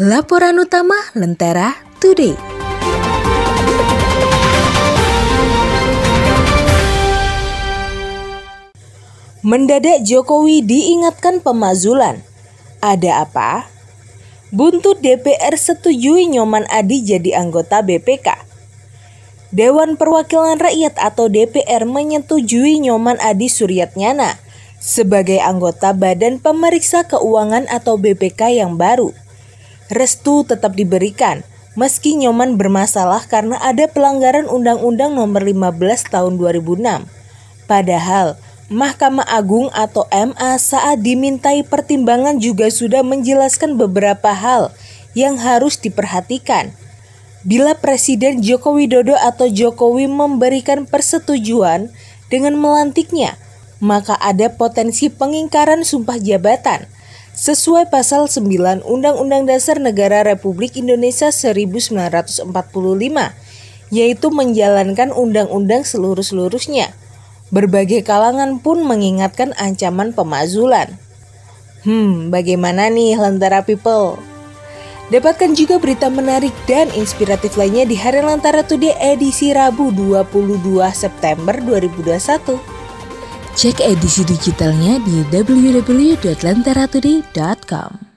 Laporan utama Lentera Today. Mendadak Jokowi diingatkan pemazulan. Ada apa? Buntut DPR setujui Nyoman Adi jadi anggota BPK. Dewan Perwakilan Rakyat atau DPR menyetujui Nyoman Adi Suryatnyana sebagai anggota Badan Pemeriksa Keuangan atau BPK yang baru. Restu tetap diberikan meski Nyoman bermasalah karena ada pelanggaran Undang-Undang Nomor 15 Tahun 2006. Padahal Mahkamah Agung atau MA saat dimintai pertimbangan juga sudah menjelaskan beberapa hal yang harus diperhatikan. Bila Presiden Joko Widodo atau Jokowi memberikan persetujuan dengan melantiknya, maka ada potensi pengingkaran sumpah jabatan sesuai pasal 9 Undang-Undang Dasar Negara Republik Indonesia 1945 yaitu menjalankan undang-undang seluruh-seluruhnya. Berbagai kalangan pun mengingatkan ancaman pemazulan. Hmm, bagaimana nih Lentera People? Dapatkan juga berita menarik dan inspiratif lainnya di Hari Lantara Today edisi Rabu 22 September 2021. Cek edisi digitalnya di www.lantaratoday.com.